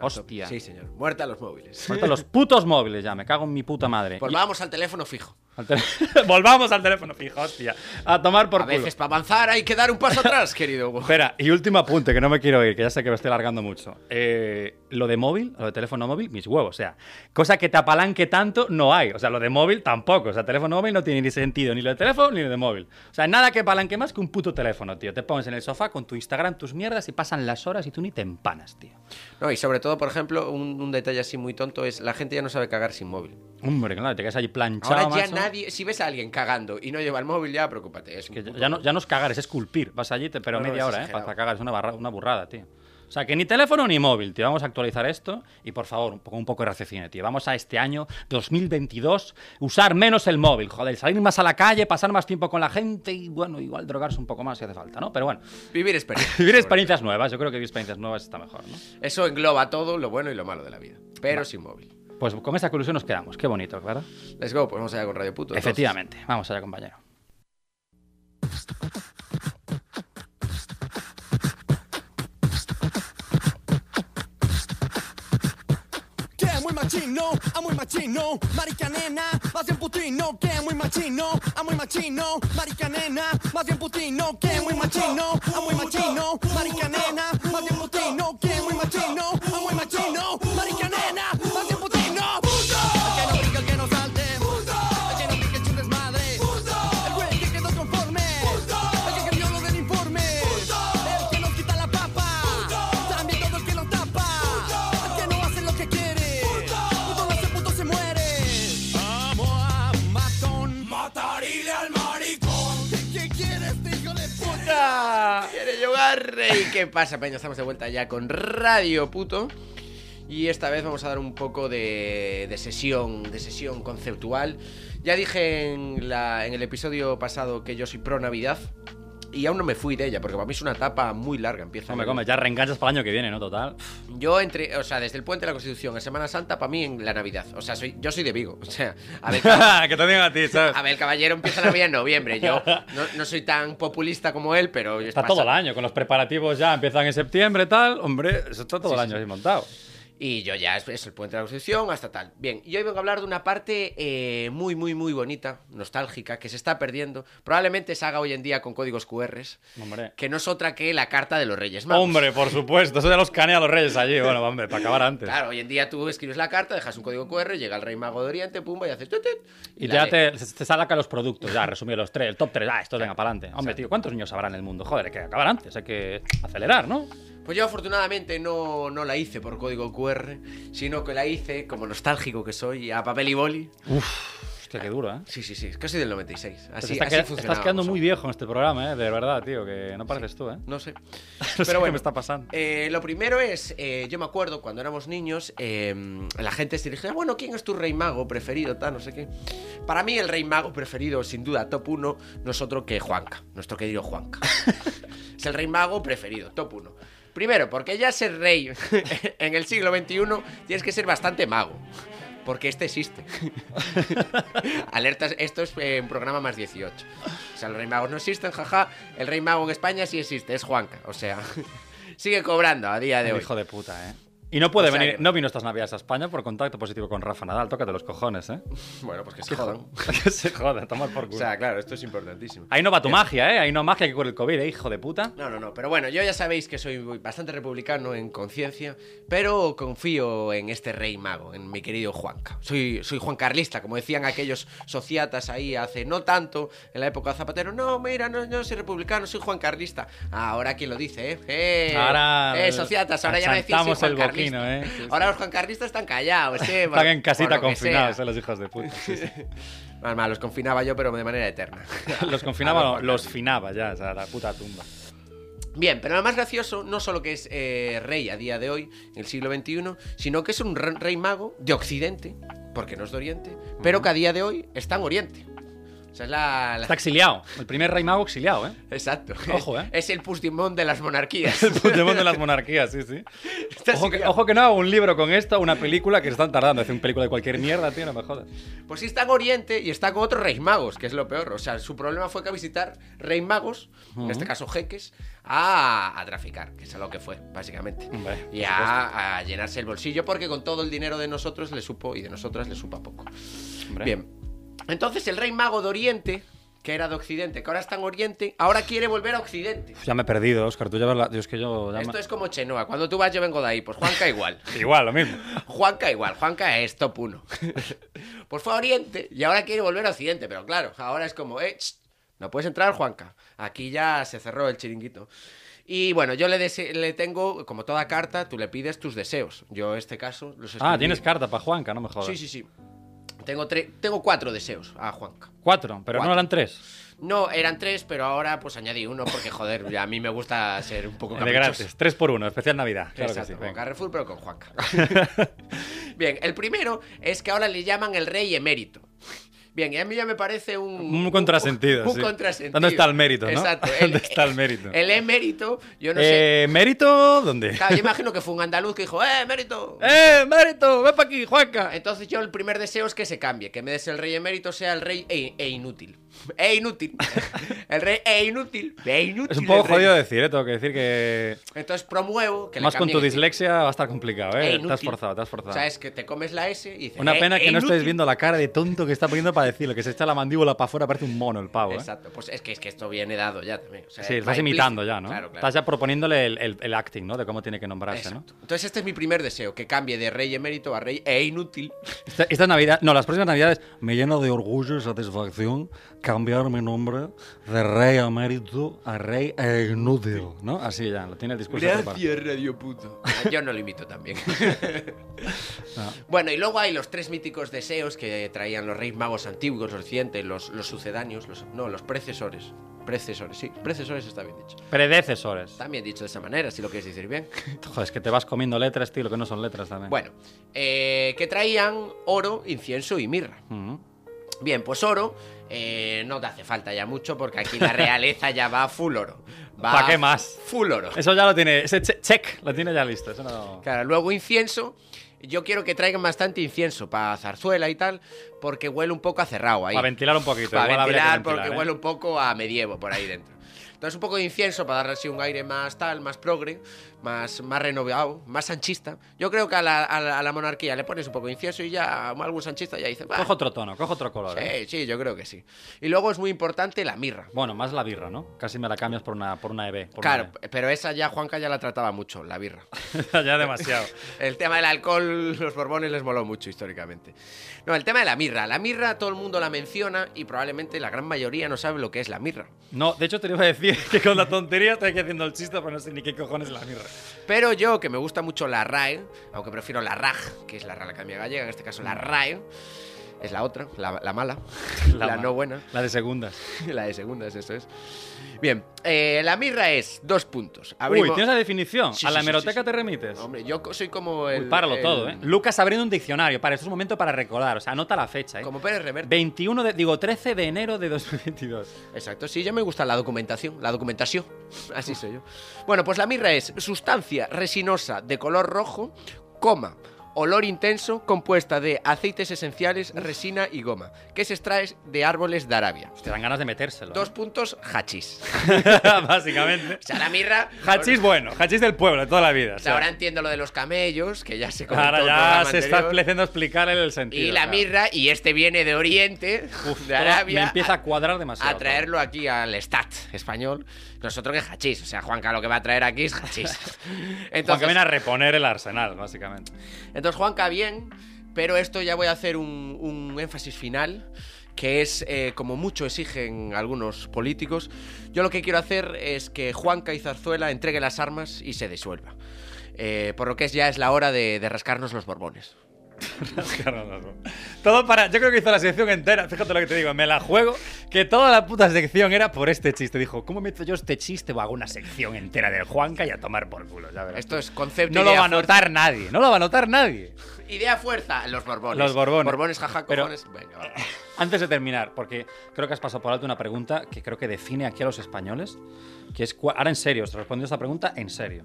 Hostia. Sí, señor. Muerta los móviles. Ahorita los putos móviles ya, me cago en mi puta madre. Pues Y- vamos al teléfono fijo. Volvamos al teléfono fijo, hostia. A tomar por A culo. veces para avanzar hay que dar un paso atrás, querido Hugo. Espera, y último apunte, que no me quiero ir, que ya sé que me estoy largando mucho. Eh, lo de móvil, lo de teléfono móvil, mis huevos. O sea, cosa que te apalanque tanto, no hay. O sea, lo de móvil tampoco. O sea, teléfono móvil no tiene ni sentido, ni lo de teléfono ni lo de móvil. O sea, nada que apalanque más que un puto teléfono, tío. Te pones en el sofá con tu Instagram, tus mierdas y pasan las horas y tú ni te empanas, tío. No, y sobre todo, por ejemplo, un, un detalle así muy tonto es la gente ya no sabe cagar sin móvil. Hombre, claro, te quedas ahí planchado. Ahora ya macho. nadie, si ves a alguien cagando y no lleva el móvil, ya preocúpate. Es Que ya, no, ya no es cagar, es esculpir. Vas allí, te, pero media hora, ¿eh? Para cagar, es una, barra- una burrada, tío. O sea, que ni teléfono ni móvil, tío. Vamos a actualizar esto. Y por favor, un poco, un poco de raciocinio, tío. Vamos a este año 2022 usar menos el móvil. Joder, salir más a la calle, pasar más tiempo con la gente y, bueno, igual drogarse un poco más si hace falta, ¿no? Pero bueno, Vivir experiencias. vivir experiencias nuevas. Yo creo que vivir experiencias nuevas está mejor, ¿no? Eso engloba todo lo bueno y lo malo de la vida. Pero sin móvil. Pues con esta conclusión nos quedamos. Qué bonito, ¿verdad? Let's go, pues vamos allá con Radio Puto. entonces. Efectivamente. Vamos allá, compañero. Muy machino, a muy machino, marica nena, más bien putino, que es muy machino, a muy machino, marica nena, más bien putino, que es muy machino, a muy machino, marica nena, más bien putino, que es muy machino, a muy machino, marica nena, qué pasa, Peña? Estamos de vuelta ya con Radio Puto. Y esta vez vamos a dar un poco de, de sesión, de sesión conceptual. Ya dije en, la- en el episodio pasado que yo soy pro Navidad. Y aún no me fui de ella, porque para mí es una etapa muy larga. Empieza en- come, ya reenganchas para el año que viene, ¿no? Total. Yo entre, o sea, desde el puente de la Constitución a Semana Santa, para mí en la Navidad. O sea, soy, yo soy de Vigo. O sea, a ver, que digan a ti, ¿sabes? A ver, el caballero empieza la Navidad en noviembre. Yo no, no soy tan populista como él, pero... Está todo el año, con los preparativos ya empiezan en septiembre, tal. Hombre, eso está todo Sí, el año sí. así montado. Y yo ya, es, es el puente de la Constitución hasta tal. Bien, y hoy vengo a hablar de una parte eh, muy, muy, muy bonita, nostálgica, que se está perdiendo. Probablemente se haga hoy en día con códigos QRs, Hombre. que no es otra que la carta de los Reyes Magos. Hombre, por supuesto. Eso ya los canea a los reyes allí. Bueno, hombre, para acabar antes. Claro, hoy en día tú escribes la carta, dejas un código QR, llega el Rey Mago de Oriente, pumba, y haces... tut, tut, Y la ya te, te saca los productos, ya, resumido los tres, el top 3, ah, esto venga para adelante. Hombre, tío, ¿cuántos niños habrá en el mundo? Joder, hay que acabar antes, hay que acelerar, ¿no? Pues yo afortunadamente no, no la hice por código QR, sino que la hice, como nostálgico que soy, a papel y boli. Hostia, qué duro, ¿eh? Sí, sí, sí, es que soy del 96. Pues Así, está así funcionaba, estás quedando muy viejo en este programa, ¿eh? De verdad, tío, que no pareces tú, ¿eh? No sé. No sé Pero qué bueno, me está pasando. eh, lo primero es, eh, yo me acuerdo cuando éramos niños, eh, la gente se dirigía, bueno, ¿quién es tu rey mago preferido? Tal, no sé qué. Para mí el rey mago preferido, sin duda, top 1, no es otro que Juanca, nuestro querido Juanca. es el rey mago preferido, top 1. Primero, porque ya ser rey en el siglo XXI tienes que ser bastante mago. Porque este existe. Alertas, esto es eh, un programa más 18. O sea, los rey magos no existen, jaja. El rey mago en España sí existe, es Juanca. O sea, sigue cobrando a día de El hoy. hijo de puta, ¿eh? Y no puede O sea venir, que- no vino estas navidades a España por contacto positivo con Rafa Nadal. Tócate los cojones, ¿eh? Bueno, pues que se jodan. que se joda, tomar por O culo. sea, claro, esto es importantísimo. Ahí no va tu magia, ¿eh? Ahí no magia que cure el COVID, ¿eh? Hijo de puta. No, no, no, pero bueno, yo ya sabéis que soy bastante republicano en conciencia, pero confío en este rey mago, en mi querido Juanca. Soy, soy Juan Carlista, como decían aquellos sociatas ahí hace no tanto, en la época de Zapatero. No, mira, no, yo soy republicano, soy Juan Carlista. Ah, ahora quién lo dice, ¿eh? ¡Eh! Ahora, ¡Eh, sociatas! Ahora ya me decís soy Juan el ¿eh? Sí, sí. Ahora los Juan Carlistas están callados, ¿eh? Están en casita confinados, sea. ¿eh? Los hijos de puta. Sí, sí. Mal, mal, los confinaba yo, pero de manera eterna. Los A confinaba, los no, finaba ya, o sea, la puta tumba. Bien, pero lo más gracioso no solo que es eh, rey a día de hoy, en el siglo XXI, sino que es un re- rey mago de Occidente, porque no es de Oriente, pero que a día de hoy está en Oriente. O sea, es la... la- Está exiliado. El primer rey mago exiliado, ¿eh? Exacto. Ojo, ¿eh? Es el Puigdemont de las monarquías. El Puigdemont de las monarquías, sí, sí. Ojo que, exiliado. ojo que no hago un libro con esto, una película que se están tardando. Hacer una película de cualquier mierda, tío, no me jodas. Pues sí está en Oriente y está con otros reyes magos, que es lo peor. O sea, su problema fue que a visitar reyes magos, en este caso jeques, a, a traficar, que es a lo que fue, básicamente. Y a, a llenarse el bolsillo, porque con todo el dinero de nosotros le supo y de nosotras le supa poco. Hombre. Bien. Entonces el rey mago de Oriente, que era de Occidente, que ahora está en Oriente, ahora quiere volver a Occidente. Uf, Ya me he perdido, Oscar. Tú llevas la... Dios, que yo... ya me- Esto es como Chenoa. Cuando tú vas, yo vengo de ahí. Pues Juanca igual. Igual, lo mismo. Juanca igual, Juanca es top 1. pues fue a Oriente y ahora quiere volver a Occidente, pero claro, ahora es como, eh, no puedes entrar, Juanca. Aquí ya se cerró el chiringuito. Y bueno, yo le, tengo, como toda carta, tú le pides tus deseos. Yo, en este caso, los Ah, escribí- tienes carta para Juanca, no me jodas. Sí, sí, sí. Tengo, tre- tengo cuatro deseos a Juanca. Cuatro, pero Cuatro. no eran tres. No, eran tres, pero ahora pues añadí uno porque, joder, ya a mí me gusta ser un poco De gratis. Tres por uno, especial Navidad. Claro Exacto, que sí. como venga. Carrefour, pero con Juanca. Bien, el primero es que ahora le llaman el rey emérito. Bien, y a mí ya me parece un... Un contrasentido, Un, sí. contrasentido. ¿Dónde está el mérito, no? Exacto. ¿Dónde está el mérito? El emérito, yo no sé... Eh, ¿Mérito dónde? Claro, yo imagino que fue un andaluz que dijo, ¡eh, mérito! ¡Eh, mérito! ¡Ven para aquí, Juanca! Entonces yo el primer deseo es que se cambie, que en vez de ser el rey emérito sea el rey e, e inútil. E inútil. El rey e inútil. Inútil. Es un poco jodido decir, ¿eh? Tengo que decir que... Entonces promuevo que le Más con tu dislexia va a estar complicado, ¿eh? Te has forzado, te has forzado. O sea, es que te comes la S y dices... Una "Eh, pena que no estés inútil". viendo la cara de tonto que está poniendo para decirlo, que se echa la mandíbula para afuera, parece un mono el pavo, ¿eh? Exacto, pues es que, es que esto viene dado ya también. o sea, Sí, estás imitando ya, ¿no? Claro, claro. Estás ya proponiéndole el, el- el acting, ¿no? De cómo tiene que nombrarse, Exacto. Entonces este es mi primer deseo, que cambie de rey emérito a rey e inútil. ¿no? Esta, esta Navidad, no, las próximas Navidades me lleno de orgullo y satisfacción cambiar mi nombre de rey emérito a rey inútil, ¿no? Así ya, lo tiene el discurso preparado. Radio Puto. Yo no lo imito también. Ah. Bueno, y luego hay los tres míticos deseos que traían los reyes magos antiguos, los recientes, los, los sucedáneos, los, no, los precesores. Precesores, sí, precesores está bien dicho. Predecesores. También dicho de esa manera, si lo quieres decir bien. Joder, es que te vas comiendo letras, tío, lo que no son letras también. Bueno, eh, que traían oro, incienso y mirra. Ujú. Bien, pues oro eh, no te hace falta ya mucho porque aquí la realeza ya va full oro. Va ¿Pa' qué más? Full oro. Eso ya lo tiene, ese che- check lo tiene ya listo. Eso no... Claro, luego incienso. Yo quiero que traigan bastante incienso para zarzuela y tal, porque huele un poco a cerrado ahí. Para ventilar un poquito. Para ventilar, ventilar, porque ¿eh? huele un poco a medievo por ahí dentro. Entonces un poco de incienso para darle así un aire más tal, más progre, más, más renovado, más sanchista. Yo creo que a la, a la- a la monarquía le pones un poco de incienso y ya algún sanchista ya dice, "Bah, Cojo otro tono, cojo otro color. ¿eh? sí, sí, yo creo que sí. Y luego es muy importante la mirra. Bueno, más la birra, ¿no? Casi me la cambias por una, por una EB. por Claro, una pero esa ya Juanca ya la trataba mucho, la birra. E. ya demasiado. El tema del alcohol, los borbones les moló mucho históricamente. No, el tema de la mirra. La mirra todo el mundo la menciona y probablemente la gran mayoría no sabe lo que es la mirra. No, de hecho te iba a decir que con la tontería estoy aquí haciendo el chiste, pero no sé ni qué cojones es la mirra. Pero yo, que me gusta mucho la RAE, aunque prefiero la RAG, que es la Real Academia Gallega, en este caso la RAE, es la otra, la, la mala, la, ma- no buena, La de segundas. la de segundas, eso es. Bien, eh, la mirra es dos puntos. Uy, Abrimos- ¿tienes la definición? Sí, ¿A la hemeroteca sí, sí. te remites? Hombre, yo soy como el... Uy, páralo el- todo, ¿eh? Lucas abriendo un diccionario. Para, esto es un momento para recordar. O sea, anota la fecha, ¿eh? Como Pérez Reverte. 21 de, digo, 13 de enero de 2022. Exacto, sí, ya me gusta la documentación, la documentación, así soy yo. Bueno, pues la mirra es sustancia resinosa de color rojo, coma, olor intenso, compuesta de aceites esenciales, resina y goma, que se extrae de árboles de Arabia. Te dan ganas de metérselo. Dos puntos, hachís. ¿eh? Básicamente. O sea, la mirra... Hachís bueno, hachís del pueblo, de toda la vida. o sea, ahora entiendo lo de los camellos, que ya se comentó ahora ya se está anterior. empezando a explicar el sentido. Y la claro. mirra, y este viene de Oriente, Uf, de Arabia, Me empieza a cuadrar demasiado. a traerlo aquí al Stat español. Nosotros que hachís. O sea, Juanca lo que va a traer aquí es hachís. Entonces, que viene a reponer el arsenal, básicamente. entonces Juanca bien, pero esto ya voy a hacer un, énfasis final que es eh, como mucho exigen algunos políticos. Yo lo que quiero hacer es que Juanca y Zarzuela entregue las armas y se disuelva. Eh, por lo que es ya es la hora de rascarnos los borbones. Todo para. Yo creo que hizo la sección entera. Fíjate lo que te digo. Me la juego. Que toda la puta sección era por este chiste. Dijo, ¿cómo meto yo este chiste? O hago una sección entera del Juanca y a tomar por culo. Ya verás Esto es concepto No lo idea, va a notar nadie. No lo va a notar nadie. Idea fuerza, los borbones. Los borbones. Borbones, jaja, Pero- cojones. Venga, va. Antes de terminar, porque creo que has pasado por alto una pregunta que creo que define aquí a los españoles, que es, ahora en serio, os respondo esta pregunta en serio.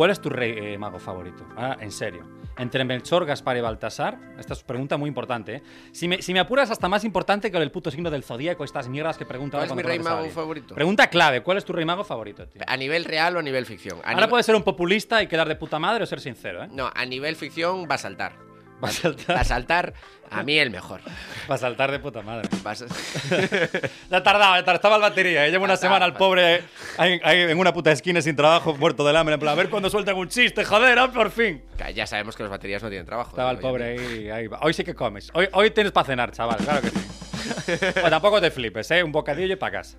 ¿Cuál es tu rey eh, mago favorito? Ahora, en serio. Entre Melchor, Gaspar y Baltasar, esta es pregunta muy importante, ¿eh? Si me, si me apuras, hasta más importante que el puto signo del zodíaco, estas mierdas que preguntan ¿Cuál es mi rey mago favorito? Pregunta clave, ¿cuál es tu rey mago favorito, tío? ¿A nivel real o a nivel ficción? A Ahora nivel- puedes ser un populista y quedar de puta madre o ser sincero, ¿eh? No, a nivel ficción va a saltar. Va a saltar, Va a saltar a mí el mejor. va a saltar de puta madre. Sa- Ya tardaba, tardaba el batería. ¿eh? Llevo una semana al pobre ahí, ahí en una puta esquina sin trabajo, muerto del hambre. En plan, a ver cuándo sueltan un chiste, joder, ah, por fin. Ya sabemos que los baterías no tienen trabajo. Estaba el ¿no? pobre ahí, ahí. Hoy sí que comes. Hoy, hoy tienes para cenar, chaval, claro que sí. Pues tampoco te flipes, ¿eh? Un bocadillo y para casa.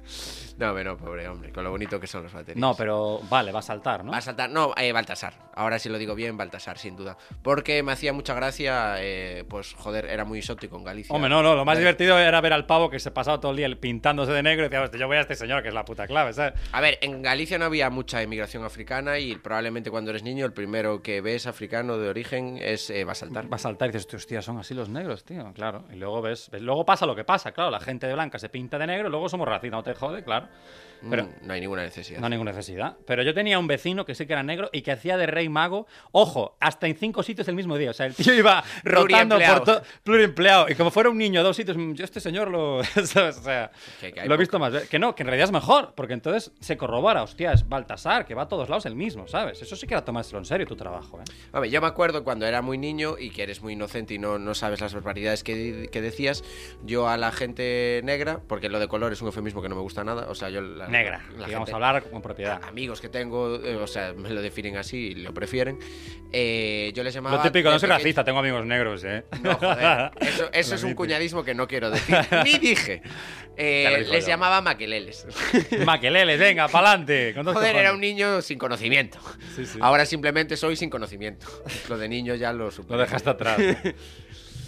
No, no, pobre hombre, con lo bonito que son los baterías. No, pero vale, va a saltar, ¿no? Va a saltar, no, eh, Baltasar. Ahora sí lo digo bien, Baltasar, sin duda. Porque me hacía mucha gracia, eh, pues joder, era muy exótico en Galicia. Hombre, no, no, lo más Eh, divertido era ver al pavo que se pasaba todo el día pintándose de negro y decía, "Hostia, yo voy a este señor que es la puta clave, ¿sabes? A ver, en Galicia no había mucha inmigración africana y probablemente cuando eres niño el primero que ves africano de origen es eh, va a saltar. Va a saltar y dices, hostia, son así los negros, tío, claro. Y luego ves, ves- luego pasa lo que pasa, claro, la gente de blanca se pinta de negro y luego somos racistas, no te jode, claro. out. Pero Mm, no hay ninguna necesidad. no hay ninguna necesidad. Pero yo tenía un vecino que sí que era negro y que hacía de rey mago, ojo, hasta en cinco sitios el mismo día. O sea, el tío iba rotando por todo. Pluriempleado. Y como fuera un niño a dos sitios, yo este señor lo. O sea, Que- que hay lo he visto poco. más. Que no, que en realidad es mejor, porque entonces se corrobora, hostia, es Baltasar, que va a todos lados el mismo, ¿sabes? Eso sí que era tomárselo en serio tu trabajo, ¿eh? Hombre, yo me acuerdo cuando era muy niño y que eres muy inocente y no, no sabes las barbaridades que, que decías, yo a la gente negra, porque lo de color es un eufemismo que no me gusta nada, o sea, yo... La, Negra, la que vamos a hablar con propiedad. Amigos que tengo, eh, o sea, me lo definen así y lo prefieren, eh, yo les llamaba... Lo típico, no soy racista, tengo amigos negros, ¿eh? No, joder, eso, eso es un cuñadismo que no quiero decir, ni dije. Eh, lo les yo. llamaba maqueleles. Maqueleles, venga, pa'lante. dos Joder, era un niño sin conocimiento. Sí, sí. Ahora simplemente soy sin conocimiento. Lo de niño ya lo Lo superé. dejaste atrás.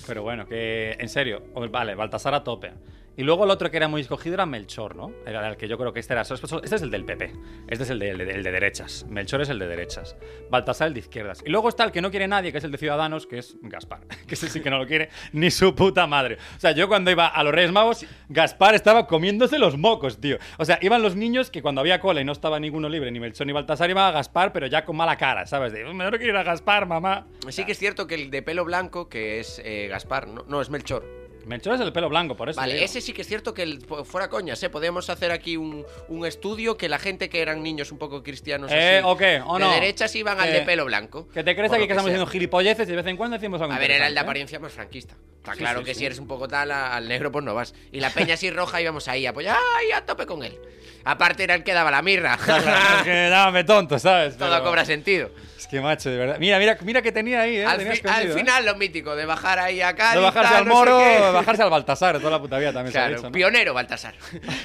Pero bueno, que en serio, vale, Baltasar a tope. Y luego el otro que era muy escogido era Melchor, ¿no? Era el que yo creo que este era. Este es el del PP. Este es el de, el de- derechas. Melchor es el de derechas. Baltasar el de izquierdas. Y luego está el que no quiere nadie, que es el de Ciudadanos, que es Gaspar. Que ese sí que no lo quiere ni su puta madre. O sea, yo cuando iba a los Reyes Magos, Gaspar estaba comiéndose los mocos, tío. O sea, iban los niños que cuando había cola y no estaba ninguno libre, ni Melchor ni Baltasar, iba a Gaspar, pero ya con mala cara, ¿sabes? De, me quiero ir a Gaspar, mamá. Sí que es cierto que el de pelo blanco, que es eh, Gaspar, no, no, es Melchor. Melchor es el pelo blanco, por eso. Vale, digo. ese sí que es cierto que el- fuera coñas, ¿eh? Podemos hacer aquí un, un estudio que la gente que eran niños un poco cristianos Eh, así, ¿o qué? ¿O de no? derechas iban al Eh, de pelo blanco. Que te crees aquí lo que estamos diciendo gilipolleces y de vez en cuando decimos algo A ver, era el de ¿eh? apariencia más franquista. Está Sí, claro sí, que sí. si eres un poco tal, al negro pues no vas. Y la peña así roja íbamos ahí apoyar, ¡ay, a tope con él! Aparte era el que daba la mirra. Claro, es que dábame tonto, ¿sabes? Todo Pero- cobra sentido. Que macho, de verdad. Mira, mira, mira que tenía ahí, ¿eh? Al, fi- ¿eh? final lo mítico, de bajar ahí a Cádiz, De bajarse tal, al no sé moro, qué. de bajarse al Baltasar, toda la puta vida también se ha Claro, dicho, ¿no? pionero Baltasar.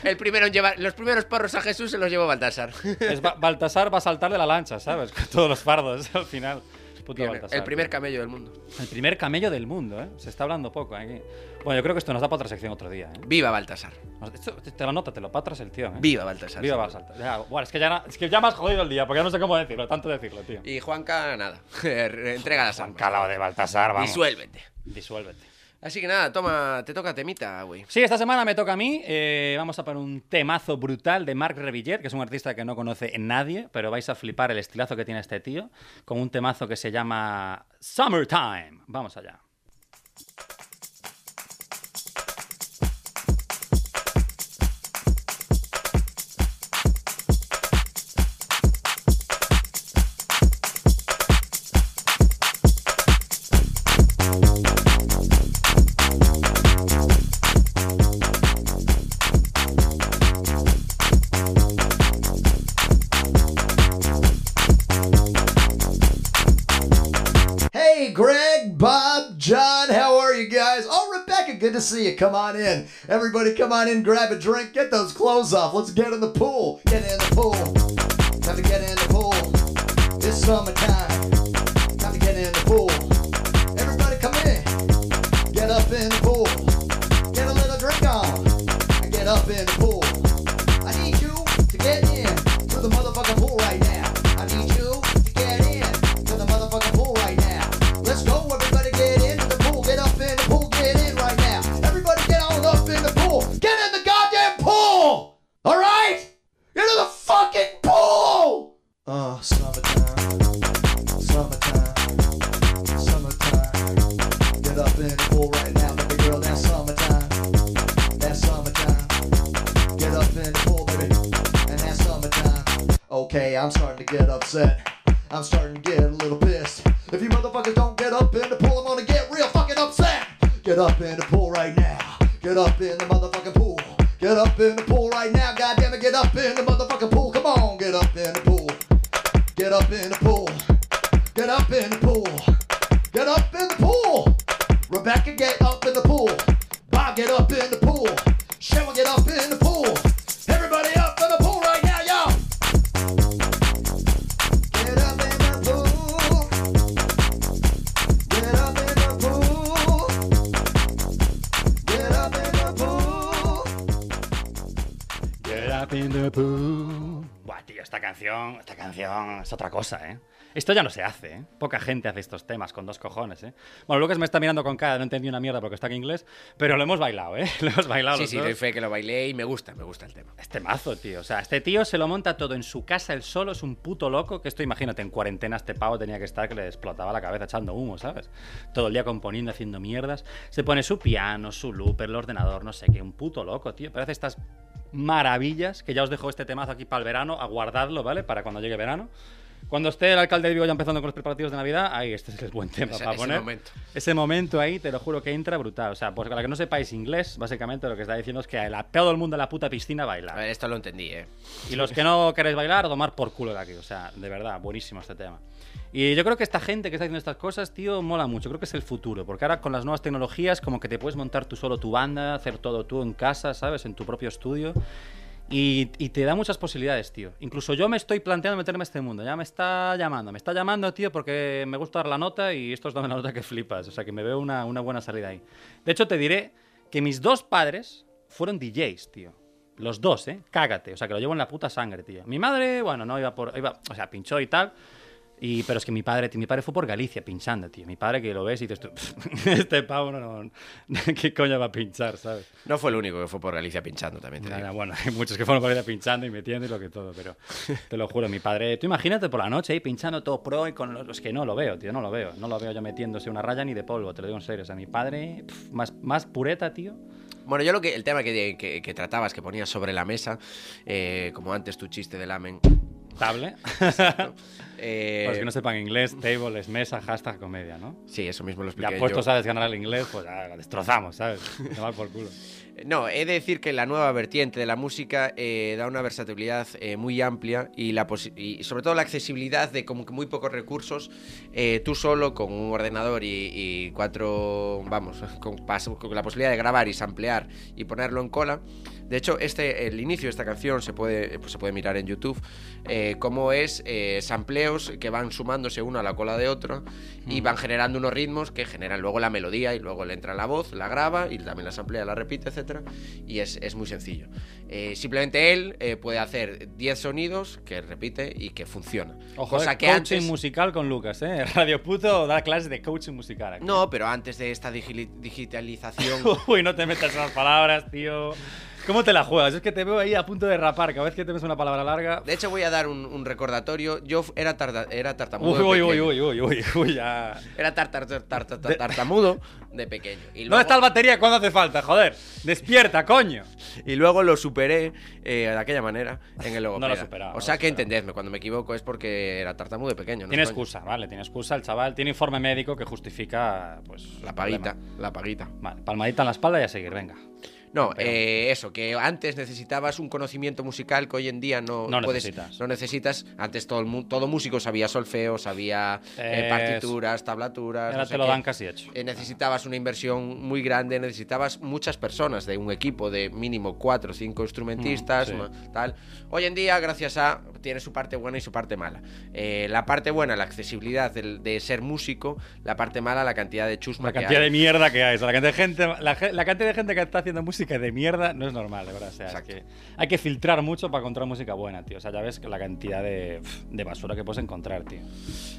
El primero en llevar los primeros porros a Jesús se los llevó Baltasar. Es Ba- Baltasar va a saltar de la lancha, ¿sabes? Con todos los fardos al final. Puto Pionero, Baltasar, el primer camello del mundo. El primer camello del mundo, ¿eh? Se está hablando poco aquí. Bueno, yo creo que esto nos da para otra sección otro día, ¿eh? Viva Baltasar. Esto- te lo nota, te lo patras el tío, ¿eh? Viva Baltasar. Viva. Baltasar. Ya, bueno, es que ya, es que ya me has jodido el día, porque ya no sé cómo decirlo, tanto decirlo, tío. Y Juanca, nada. Entrega las armas. Calado de Baltasar, vamos. Disuélvete. Disuélvete. Así que nada, toma, te toca temita, güey. Sí, esta semana me toca a mí. eh, vamos a poner un temazo brutal de Marc Revillet, que es un artista que no conoce nadie, pero vais a flipar el estilazo que tiene este tío, con un temazo que se llama Summertime. Vamos allá. To see you. Come on in. Everybody, come on in, grab a drink, get those clothes off. Let's get in the pool. Get in the pool. Time to get in the pool. It's summertime. Cosa, ¿eh? Esto ya no se hace, ¿eh? Poca gente hace estos temas con dos cojones, ¿eh? Bueno, Lucas me está mirando con cara, no entendí una mierda porque está en inglés, pero lo hemos bailado, ¿eh? Lo hemos bailado Sí, los sí, dos. doy fe que lo bailé y me gusta, me gusta el tema. Este mazo, tío. O sea, este tío se lo monta todo en su casa él solo, es un puto loco. Que esto, imagínate, en cuarentena este pavo tenía que estar que le explotaba la cabeza echando humo, ¿sabes? Todo el día componiendo, haciendo mierdas. Se pone su piano, su looper, el ordenador, no sé qué. Un puto loco, tío. Pero hace estas maravillas que ya os dejo este temazo aquí para el verano, a guardarlo, ¿vale? Para cuando llegue verano. Cuando esté el alcalde de Vigo ya empezando con los preparativos de Navidad, ahí este es el buen tema Ese- para ese poner. momento. Ese momento ahí, te lo juro que entra brutal. O sea, pues para que no sepáis inglés, básicamente lo que está diciendo es que a todo el mundo en la puta piscina baila. A ver, esto lo entendí, ¿eh? Y los que no queréis bailar, a tomar por culo de aquí. O sea, de verdad, buenísimo este tema. Y yo creo que esta gente que está haciendo estas cosas, tío, mola mucho. Creo que es el futuro. Porque ahora con las nuevas tecnologías, como que te puedes montar tú solo tu banda, hacer todo tú en casa, ¿sabes? En tu propio estudio. Y, y te da muchas posibilidades, tío. Incluso yo me estoy planteando meterme a este mundo. Ya me está llamando. Me está llamando, tío, porque me gusta dar la nota y estos dan la nota que flipas. O sea, que me veo una, una buena salida ahí. De hecho, te diré que mis dos padres fueron DJs, tío. Los dos, ¿eh? Cágate. O sea, que lo llevo en la puta sangre, tío. Mi madre, bueno, no iba por... Iba, o sea, pinchó y tal. Y, pero es que mi padre, mi padre fue por Galicia pinchando, tío. Mi padre que lo ves y dices tú, este pavo no, no, ¿qué coño va a pinchar, sabes? No fue el único que fue por Galicia pinchando también. te Nada, digo. bueno, hay muchos que fueron por ahí pinchando y metiendo y lo que todo, pero te lo juro, mi padre, tú imagínate por la noche ahí pinchando todo pro y con los, que no lo veo, tío, no lo veo, no lo veo yo metiéndose una raya ni de polvo, te lo digo en serio, o sea, mi padre, pf, más, más pureta, tío. Bueno, yo lo que el tema que, que- que tratabas, que ponías sobre la mesa, eh, como antes tu chiste del amen. Table. eh, Para los que no sepan inglés, table es mesa, hashtag comedia, ¿no? Sí, eso mismo lo Ya expliqué puestos yo. a desganar el inglés, pues ya la destrozamos, ¿sabes? Va por culo. No, he de decir que la nueva vertiente de la música eh, da una versatilidad eh, muy amplia y, la posi- y sobre todo la accesibilidad de como que muy pocos recursos, eh, tú solo con un ordenador y, y cuatro, vamos, con, pas- con la posibilidad de grabar y samplear y ponerlo en cola. De hecho, este, el inicio de esta canción se puede, pues se puede mirar en YouTube, eh, cómo es eh, sampleos que van sumándose uno a la cola de otro y van generando unos ritmos que generan luego la melodía y luego le entra la voz, la graba y también la samplea, la repite, etcétera Y es, es muy sencillo. Eh, simplemente él eh, puede hacer 10 sonidos que repite y que funciona. Ojo, Cosa eh, que coaching antes... musical con Lucas, ¿eh? Radio Puto da clases de coaching musical aquí. No, pero antes de esta digitalización... Uy, no te metas esas palabras, tío. ¿Cómo te la juegas? Es que te veo ahí a punto de rapar. Cada vez que te ves una palabra larga. De hecho, voy a dar un, un recordatorio. Yo era, tarda- era tartamudo. Uy, uy, uy, uy, uy, uy, uy, ya. Era tar- tar- tar- tar- tar- tartamudo de pequeño. Y ¿Dónde luego, está la batería cuando hace falta? Joder, despierta, coño. y luego lo superé eh, de aquella manera en el logopeda. No lo superaba, O no sea lo que entendedme, cuando me equivoco es porque era tartamudo de pequeño. no Tiene coño. excusa, vale, tiene excusa el chaval. Tiene informe médico que justifica, pues. La paguita, la paguita. Vale, palmadita en la espalda y a seguir, venga. No, Pero- eh, eso, que antes necesitabas un conocimiento musical que hoy en día no, No puedes, necesitas. No necesitas. Antes todo, el todo músico sabía solfeo, sabía eh, partituras, tablaturas. Ahora no sé te lo qué. dan casi hecho. Eh, necesitabas una inversión muy grande, necesitabas muchas personas de un equipo de mínimo cuatro o cinco instrumentistas, Mm, sí. tal. Hoy en día, gracias a, tiene su parte buena y su parte mala. Eh, la parte buena, la accesibilidad de, ser músico, la parte mala, la cantidad de chusma La que cantidad hay. de mierda que hay. O sea, la cantidad de gente, la, la cantidad de gente que está haciendo música de mierda no es normal, de verdad. O sea, es que hay que filtrar mucho para encontrar música buena, tío. O sea, ya ves la cantidad de, de basura que puedes encontrar, tío.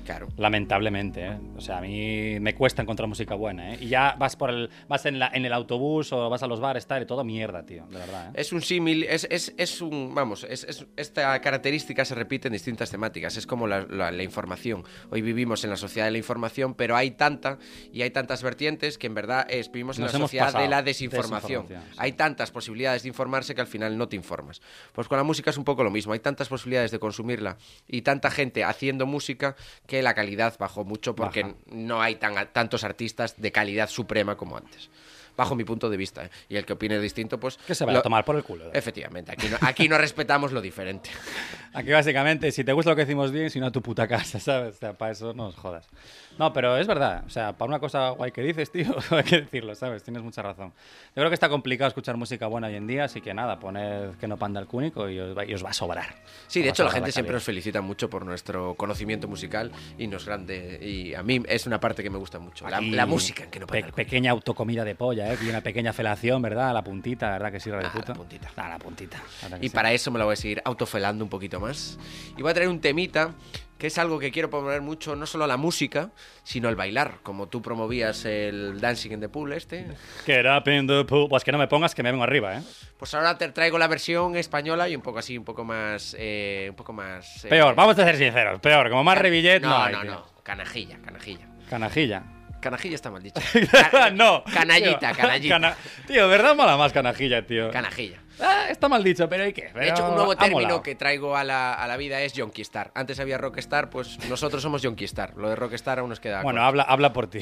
Claro. Lamentablemente, ¿eh? O sea, a mí me cuesta encontrar música buena, ¿eh? Y ya vas por el, vas en, la, en el autobús o vas a los bares, tal, y todo mierda, tío. De verdad, ¿eh? Es un símil, es, es, es un. Vamos, es, es- esta característica se repite en distintas temáticas. Es como la, la- la información. Hoy vivimos en la sociedad de la información, pero hay tanta y hay tantas vertientes que en verdad es, vivimos en Nos la sociedad pasado. de la desinformación. Desinformación. Hay tantas posibilidades de informarse que al final no te informas. Pues con la música es un poco lo mismo. Hay tantas posibilidades de consumirla y tanta gente haciendo música que la calidad bajó mucho porque Baja. no hay tan, tantos artistas de calidad suprema como antes. Bajo mi punto de vista. ¿eh? Y el que opine distinto, pues. Que se vaya lo- a tomar por el culo. ¿eh? Efectivamente, aquí no, aquí no respetamos lo diferente. Aquí básicamente, si te gusta lo que decimos bien, si no a tu puta casa, ¿sabes? O sea, para eso no nos jodas. No, pero es verdad. O sea, para una cosa guay que dices, tío, hay que decirlo, ¿sabes? Tienes mucha razón. Yo creo que está complicado escuchar música buena hoy en día, así que nada, poned que no panda el cúnico y os va, y os va a sobrar. Sí, Os de hecho la gente siempre calidad. nos felicita mucho por nuestro conocimiento musical y nos grande. Y a mí es una parte que me gusta mucho. La, la música que no pe- pasa Pequeña autocomida de polla, ¿eh? Y una pequeña felación, ¿verdad? A la puntita, ¿verdad? Que sí, Radio Ah, la Puto? puntita. Ah, la puntita. la Y sí. para eso me lo voy a seguir autofelando un poquito más. Y voy a traer un temita que es algo que quiero promover mucho, no solo la música, sino el bailar. Como tú promovías el Dancing in the Pool este, Get up in the pool. Pues que no me pongas que me vengo arriba, ¿eh? pues ahora te traigo la versión española y un poco así, un poco más... eh, un poco más... eh, Peor, vamos a ser sinceros, peor. Como más rebillet, no, No, hay, no, tío. no. Canajilla, canajilla. Canajilla. Canajilla está mal dicho. no. Canallita, tío. canallita. Cana- Tío, ¿verdad? Mola más canajilla, tío. Canajilla. Ah, está mal dicho, pero ¿y qué? De hecho, un nuevo término que traigo a la, a la vida es Star. Antes había Rockstar, pues nosotros somos Star. Lo de Rockstar aún nos queda. Bueno, habla, habla por ti.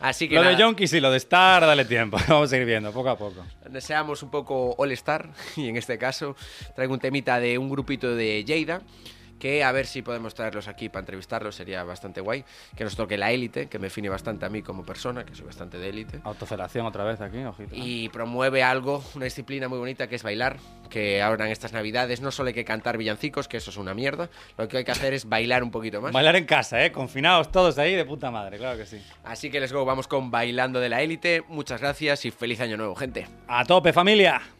Así que Lo de Yonkis y lo de Star, dale tiempo. Vamos a ir viendo, poco a poco. seamos un poco All Star. Y en este caso traigo un temita de un grupito de Lleida. Que a ver si podemos traerlos aquí para entrevistarlos, sería bastante guay. Que nos toque la élite, que me define bastante a mí como persona, que soy bastante de élite. Autofelación otra vez aquí, ojito. Y promueve algo, una disciplina muy bonita que es bailar, que ahora en estas navidades no solo hay que cantar villancicos, que eso es una mierda, lo que hay que hacer es bailar un poquito más. Bailar en casa, ¿eh? Confinados todos ahí de puta madre, claro que sí. Así que let's go, vamos con Bailando de la Élite, muchas gracias y feliz año nuevo, gente. A tope, familia.